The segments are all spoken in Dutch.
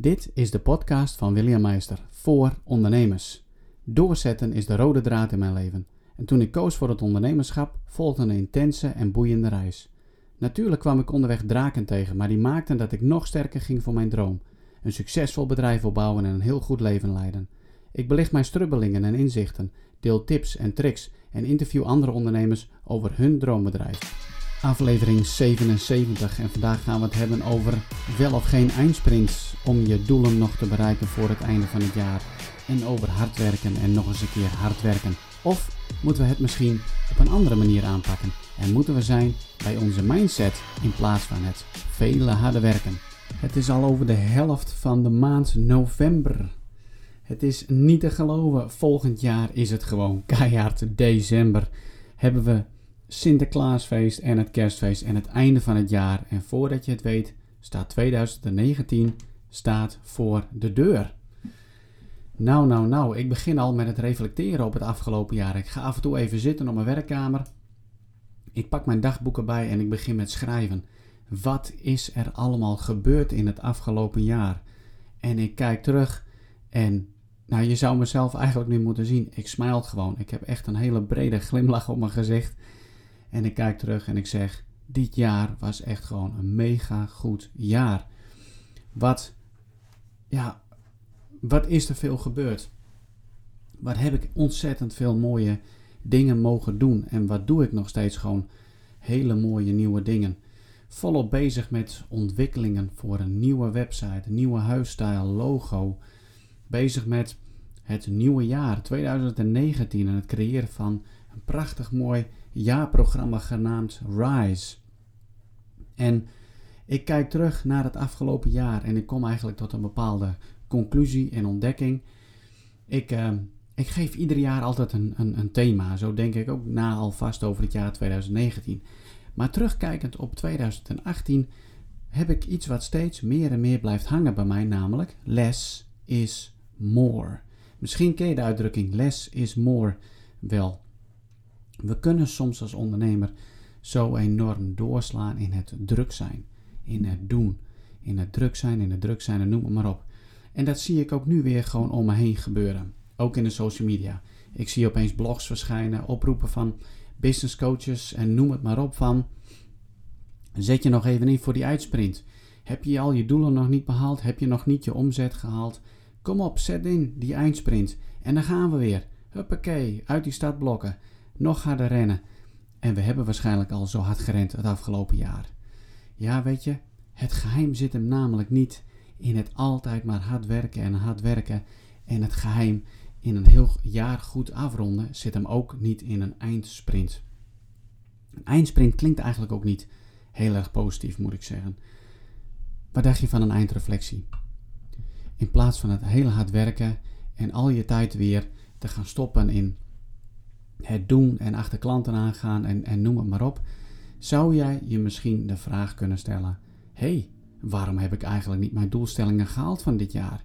Dit is de podcast van William Meister voor ondernemers. Doorzetten is de rode draad in mijn leven. En toen ik koos voor het ondernemerschap, volgde een intense en boeiende reis. Natuurlijk kwam ik onderweg draken tegen, maar die maakten dat ik nog sterker ging voor mijn droom. Een succesvol bedrijf opbouwen en een heel goed leven leiden. Ik belicht mijn strubbelingen en inzichten, deel tips en tricks en interview andere ondernemers over hun droombedrijf. Aflevering 77 en vandaag gaan we het hebben over wel of geen eindsprints om je doelen nog te bereiken voor het einde van het jaar. En over hard werken en nog eens een keer hard werken. Of moeten we het misschien op een andere manier aanpakken en moeten we zijn bij onze mindset in plaats van het vele harde werken. Het is al over de helft van de maand november. Het is niet te geloven, volgend jaar is het gewoon keihard december. Hebben we Sinterklaasfeest en het kerstfeest en het einde van het jaar. En voordat je het weet, staat 2019 staat voor de deur. Nou, nou, nou, ik begin al met het reflecteren op het afgelopen jaar. Ik ga af en toe even zitten op mijn werkkamer. Ik pak mijn dagboek erbij en ik begin met schrijven. Wat is er allemaal gebeurd in het afgelopen jaar? En ik kijk terug en nou, je zou mezelf eigenlijk nu moeten zien. Ik smile gewoon. Ik heb echt een hele brede glimlach op mijn gezicht. En ik kijk terug en ik zeg: Dit jaar was echt gewoon een mega goed jaar. Wat, ja, wat is er veel gebeurd? Wat heb ik ontzettend veel mooie dingen mogen doen? En wat doe ik nog steeds gewoon hele mooie nieuwe dingen? Volop bezig met ontwikkelingen voor een nieuwe website, een nieuwe huisstijl, logo. Bezig met het nieuwe jaar 2019 en het creëren van een prachtig mooi jaarprogramma genaamd Rise. En ik kijk terug naar het afgelopen jaar en ik kom eigenlijk tot een bepaalde conclusie en ontdekking. Ik, uh, ik geef ieder jaar altijd een, een, een, thema. Zo denk ik ook na alvast over het jaar 2019. Maar terugkijkend op 2018 heb ik iets wat steeds meer en meer blijft hangen bij mij, namelijk less is more. Misschien ken je de uitdrukking less is more wel. We kunnen soms als ondernemer zo enorm doorslaan in het druk zijn, in het doen, in het druk zijn, in het druk zijn en noem het maar op. En dat zie ik ook nu weer gewoon om me heen gebeuren. Ook in de social media. Ik zie opeens blogs verschijnen, oproepen van business coaches en noem het maar op van zet je nog even in voor die uitsprint. Heb je al je doelen nog niet behaald? Heb je nog niet je omzet gehaald? Kom op, zet in die eindsprint. En dan gaan we weer. Huppakee, uit die startblokken nog harder rennen. En we hebben waarschijnlijk al zo hard gerend het afgelopen jaar. Ja, weet je, het geheim zit hem namelijk niet in het altijd maar hard werken en hard werken. En het geheim in een heel jaar goed afronden zit hem ook niet in een eindsprint. Een eindsprint klinkt eigenlijk ook niet heel erg positief, moet ik zeggen. Wat dacht je van een eindreflectie? In plaats van het hele hard werken en al je tijd weer te gaan stoppen in het doen en achter klanten aangaan en, en noem het maar op, zou jij je misschien de vraag kunnen stellen: hey, waarom heb ik eigenlijk niet mijn doelstellingen gehaald van dit jaar?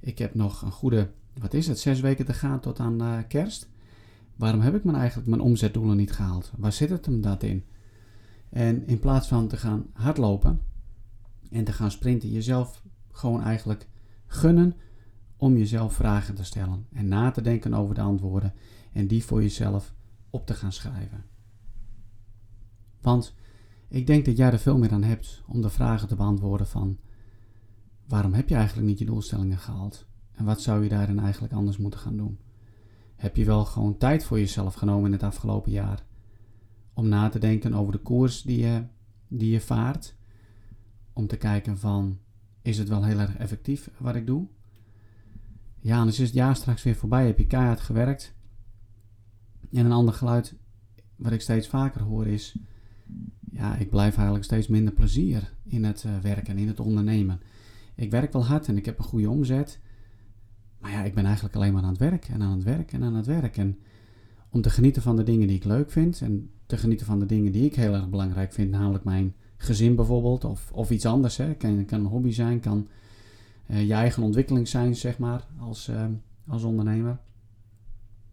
Ik heb nog een goede, wat is het, zes weken te gaan tot aan uh, kerst. Waarom heb ik mijn, eigenlijk mijn omzetdoelen niet gehaald? Waar zit het hem dat in? En in plaats van te gaan hardlopen en te gaan sprinten, jezelf gewoon eigenlijk gunnen om jezelf vragen te stellen en na te denken over de antwoorden en die voor jezelf op te gaan schrijven. Want ik denk dat jij er veel meer aan hebt om de vragen te beantwoorden van waarom heb je eigenlijk niet je doelstellingen gehaald en wat zou je daarin eigenlijk anders moeten gaan doen? Heb je wel gewoon tijd voor jezelf genomen in het afgelopen jaar om na te denken over de koers die je, die je vaart? Om te kijken van is het wel heel erg effectief wat ik doe? Ja, anders is het jaar straks weer voorbij. Heb je keihard gewerkt. En een ander geluid wat ik steeds vaker hoor is... Ja, ik blijf eigenlijk steeds minder plezier in het uh, werken, in het ondernemen. Ik werk wel hard en ik heb een goede omzet. Maar ja, ik ben eigenlijk alleen maar aan het werk en aan het werk en aan het werk. En om te genieten van de dingen die ik leuk vind en te genieten van de dingen die ik heel erg belangrijk vind, namelijk mijn gezin bijvoorbeeld of, of iets anders. Hè. Kan, kan een hobby zijn, kan uh, je eigen ontwikkeling zijn, zeg maar, als, uh, als ondernemer.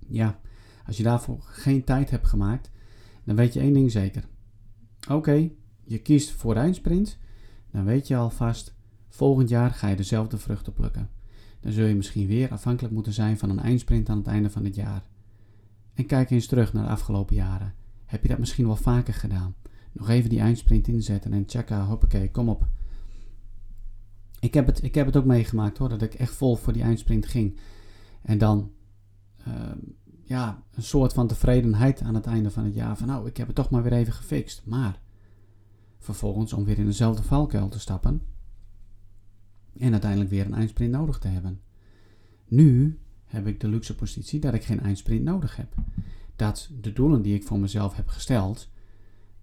Ja, als je daarvoor geen tijd hebt gemaakt, dan weet je één ding zeker. Oké, je kiest voor eindsprint, dan weet je alvast Volgend jaar ga je dezelfde vruchten plukken. Dan zul je misschien weer afhankelijk moeten zijn van een eindsprint aan het einde van het jaar. En kijk eens terug naar de afgelopen jaren. Heb je dat misschien wel vaker gedaan? Nog even die eindsprint inzetten en tjekka, hoppakee, kom op. Ik heb, het, ik heb het ook meegemaakt hoor, dat ik echt vol voor die eindsprint ging. En dan uh, ja, een soort van tevredenheid aan het einde van het jaar. Van nou, ik heb het toch maar weer even gefixt. Maar vervolgens om weer in dezelfde valkuil te stappen. En uiteindelijk weer een eindsprint nodig te hebben. Nu heb ik de luxe positie dat ik geen eindsprint nodig heb. Dat de doelen die ik voor mezelf heb gesteld,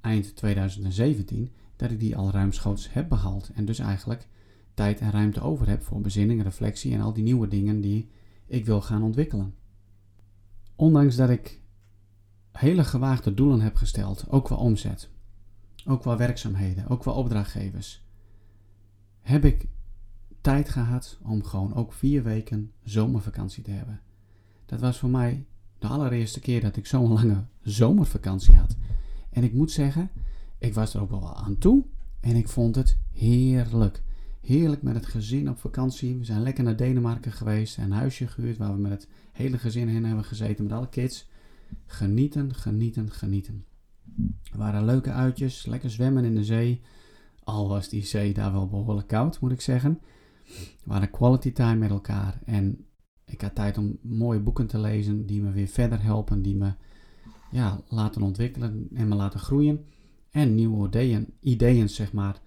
eind 2017, dat ik die al ruimschoots heb behaald. En dus eigenlijk tijd en ruimte over heb voor bezinning, reflectie en al die nieuwe dingen die ik wil gaan ontwikkelen. Ondanks dat ik hele gewaagde doelen heb gesteld, ook qua omzet, ook qua werkzaamheden, ook qua opdrachtgevers, heb ik tijd gehad om gewoon ook vier weken zomervakantie te hebben. Dat was voor mij de allereerste keer dat ik zo'n lange zomervakantie had. En ik moet zeggen, ik was er ook wel aan toe en ik vond het heerlijk. Heerlijk met het gezin op vakantie. We zijn lekker naar Denemarken geweest en een huisje gehuurd waar we met het hele gezin heen hebben gezeten met alle kids. Genieten, genieten, genieten. Er waren leuke uitjes, lekker zwemmen in de zee. Al was die zee daar wel behoorlijk koud, moet ik zeggen. We waren quality time met elkaar en ik had tijd om mooie boeken te lezen die me weer verder helpen, die me ja, laten ontwikkelen en me laten groeien. En nieuwe ideeën, ideeën zeg maar,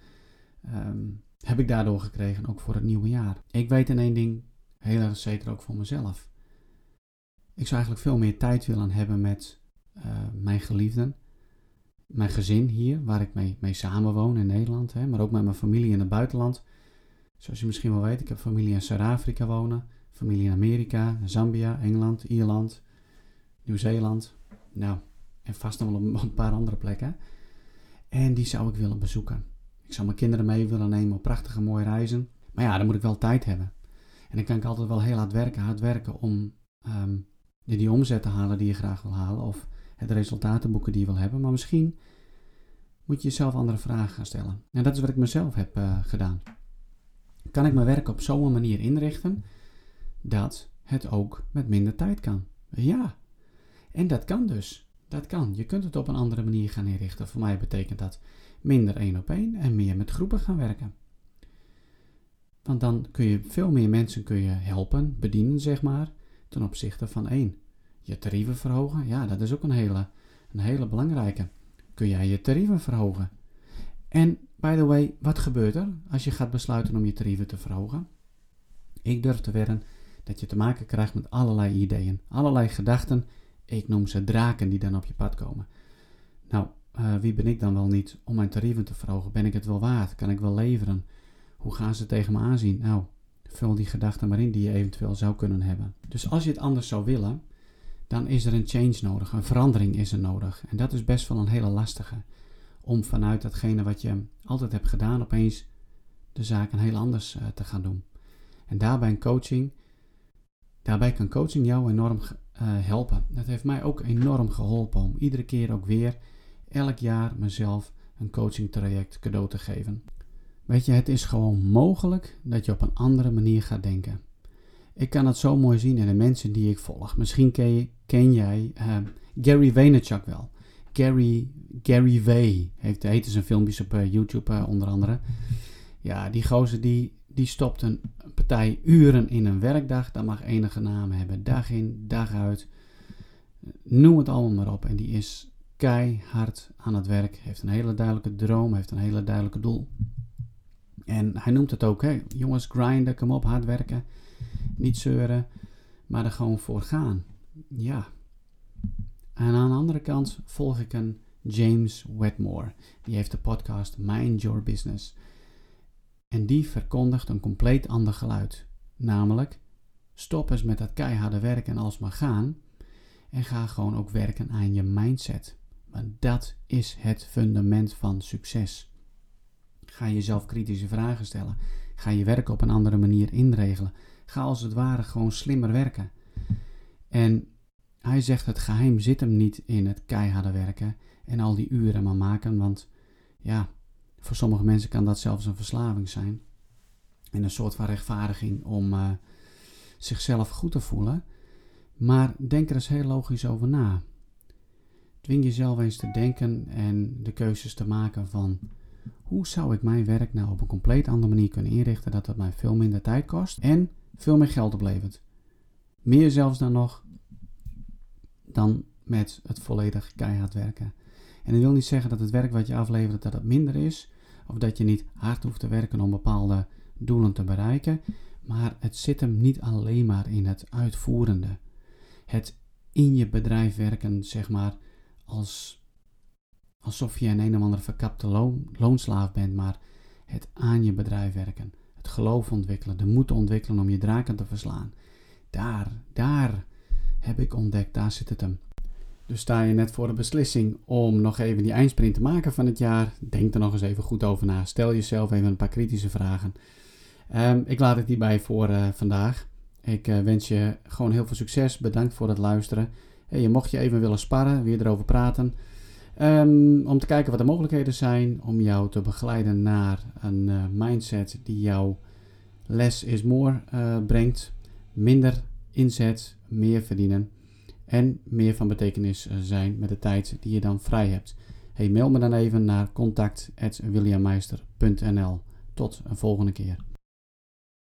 ehm, heb ik daardoor gekregen, ook voor het nieuwe jaar. Ik weet in één ding heel erg zeker ook voor mezelf. Ik zou eigenlijk veel meer tijd willen hebben met uh, mijn geliefden, mijn gezin hier, waar ik mee, mee samenwoon in Nederland, hè, maar ook met mijn familie in het buitenland. Zoals je misschien wel weet, ik heb familie in Zuid-Afrika wonen, familie in Amerika, Zambia, Engeland, Ierland, Nieuw-Zeeland. Nou, en vast nog wel een paar andere plekken. En die zou ik willen bezoeken. Ik zou mijn kinderen mee willen nemen op prachtige mooie reizen. Maar ja, dan moet ik wel tijd hebben. En dan kan ik altijd wel heel hard werken, hard werken om um, die omzet te halen die je graag wil halen. Of het resultaat te boeken die je wil hebben. Maar misschien moet je jezelf andere vragen gaan stellen. En dat is wat ik mezelf heb uh, gedaan. Kan ik mijn werk op zo'n manier inrichten dat het ook met minder tijd kan? Ja. En dat kan dus. Dat kan. Je kunt het op een andere manier gaan inrichten. Voor mij betekent dat minder één op één en meer met groepen gaan werken. Want dan kun je veel meer mensen kun je helpen, bedienen zeg maar, ten opzichte van één. Je tarieven verhogen, ja, dat is ook een hele, een hele belangrijke. Kun jij je tarieven verhogen? En by the way, wat gebeurt er als je gaat besluiten om je tarieven te verhogen? Ik durf te wedden dat je te maken krijgt met allerlei ideeën, allerlei gedachten. Ik noem ze draken die dan op je pad komen. Nou, uh, wie ben ik dan wel niet om mijn tarieven te verhogen? Ben ik het wel waard? Kan ik wel leveren? Hoe gaan ze tegen me aanzien? Nou, vul die gedachten maar in die je eventueel zou kunnen hebben. Dus als je het anders zou willen, dan is er een change nodig, een verandering is er nodig. En dat is best wel een hele lastige. Om vanuit datgene wat je altijd hebt gedaan, opeens de zaken heel anders uh, te gaan doen. En daarbij een coaching, daarbij kan coaching jou enorm uh, helpen. Dat heeft mij ook enorm geholpen om iedere keer ook weer elk jaar mezelf een coaching traject cadeau te geven. Weet je, het is gewoon mogelijk dat je op een andere manier gaat denken. Ik kan het zo mooi zien in de mensen die ik volg. Misschien ken, jij uh, Gary Vaynerchuk wel. Gary, Gary V. Heeft, heet zijn filmpjes op uh, YouTube uh, onder andere. Ja, die gozer die, die stopt een partij uren in een werkdag. Dat mag enige naam hebben. Dag in, dag uit. Noem het allemaal maar op. En die is keihard aan het werk. Heeft een hele duidelijke droom, heeft een hele duidelijke doel. En hij noemt het ook, hè, jongens, grinden, kom op, hard werken. Niet zeuren, maar er gewoon voor gaan. Ja. En aan de andere kant volg ik een James Wedmore. Die heeft de podcast Mind Your Business. En die verkondigt een compleet ander geluid. Namelijk, stop eens met dat keiharde werken en alsmaar gaan. En ga gewoon ook werken aan je mindset. Dat is het fundament van succes. Ga jezelf kritische vragen stellen. Ga je werk op een andere manier inregelen. Ga als het ware gewoon slimmer werken. En hij zegt het geheim zit hem niet in het keiharde werken en al die uren maar maken, want ja, voor sommige mensen kan dat zelfs een verslaving zijn. En een soort van rechtvaardiging om uh, zichzelf goed te voelen. Maar denk er eens heel logisch over na. Dwing jezelf eens te denken en de keuzes te maken van hoe zou ik mijn werk nou op een compleet andere manier kunnen inrichten dat het mij veel minder tijd kost en veel meer geld oplevert. Meer zelfs dan nog dan met het volledig keihard werken. En dat wil niet zeggen dat het werk wat je aflevert dat het minder is of dat je niet hard hoeft te werken om bepaalde doelen te bereiken, maar het zit hem niet alleen maar in het uitvoerende. Het in je bedrijf werken, zeg maar, als, alsof je een een of andere verkapte loonslaaf bent, maar het aan je bedrijf werken. Het geloof ontwikkelen, de moed ontwikkelen om je draken te verslaan. Daar, daar heb ik ontdekt, daar zit het hem. Dus sta je net voor de beslissing om nog even die eindsprint te maken van het jaar, denk er nog eens even goed over na. Stel jezelf even een paar kritische vragen. Um, ik laat het hierbij voor uh, vandaag. Ik uh, wens je gewoon heel veel succes. Bedankt voor het luisteren. Hey, mocht je even willen sparren, weer erover praten. Um, om te kijken wat de mogelijkheden zijn om jou te begeleiden naar een uh, mindset die jou less is more brengt. Minder inzet, meer verdienen en meer van betekenis zijn met de tijd die je dan vrij hebt. Mail me dan even naar contact.williammeister.nl. Tot een volgende keer.